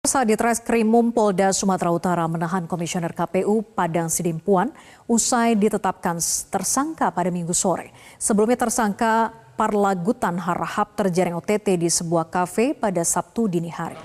Saat di Treskrimum Polda Sumatera Utara menahan Komisioner KPU Padang Sidimpuan usai ditetapkan tersangka pada minggu sore. Sebelumnya tersangka Parlagutan Harahap terjaring OTT di sebuah kafe pada Sabtu dini hari.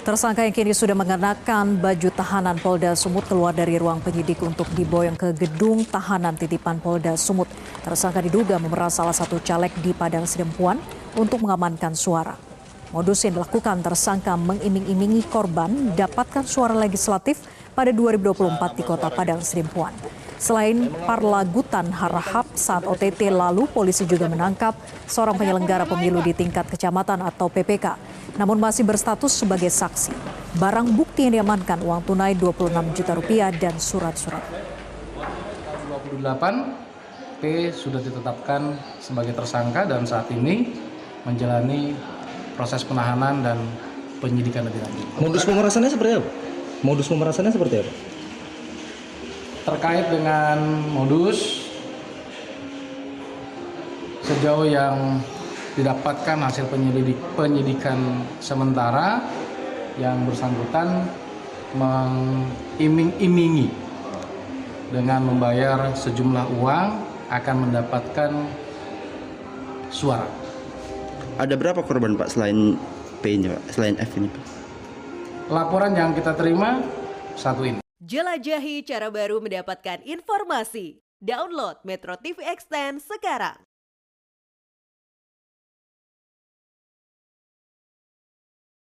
Tersangka yang kini sudah mengenakan baju tahanan Polda Sumut keluar dari ruang penyidik untuk diboyong ke gedung tahanan titipan Polda Sumut. Tersangka diduga memeras salah satu caleg di Padang Sidempuan untuk mengamankan suara. Modus yang dilakukan tersangka mengiming-imingi korban dapatkan suara legislatif pada 2024 di kota Padang Sidimpuan. Selain Parlagutan Harahap saat OTT lalu polisi juga menangkap seorang penyelenggara pemilu di tingkat kecamatan atau PPK namun masih berstatus sebagai saksi. Barang bukti yang diamankan uang tunai 26 juta rupiah dan surat-surat. 28 P sudah ditetapkan sebagai tersangka dan saat ini menjalani proses penahanan dan penyidikan lebih lanjut. Modus pemerasannya seperti apa? Modus pemerasannya seperti apa? Terkait dengan modus sejauh yang didapatkan hasil penyelidik, penyidikan sementara yang bersangkutan mengiming-imingi dengan membayar sejumlah uang akan mendapatkan suara. Ada berapa korban Pak selain P ini Pak? Selain F ini Pak? Laporan yang kita terima satu ini. Jelajahi cara baru mendapatkan informasi. Download Metro TV Extend sekarang.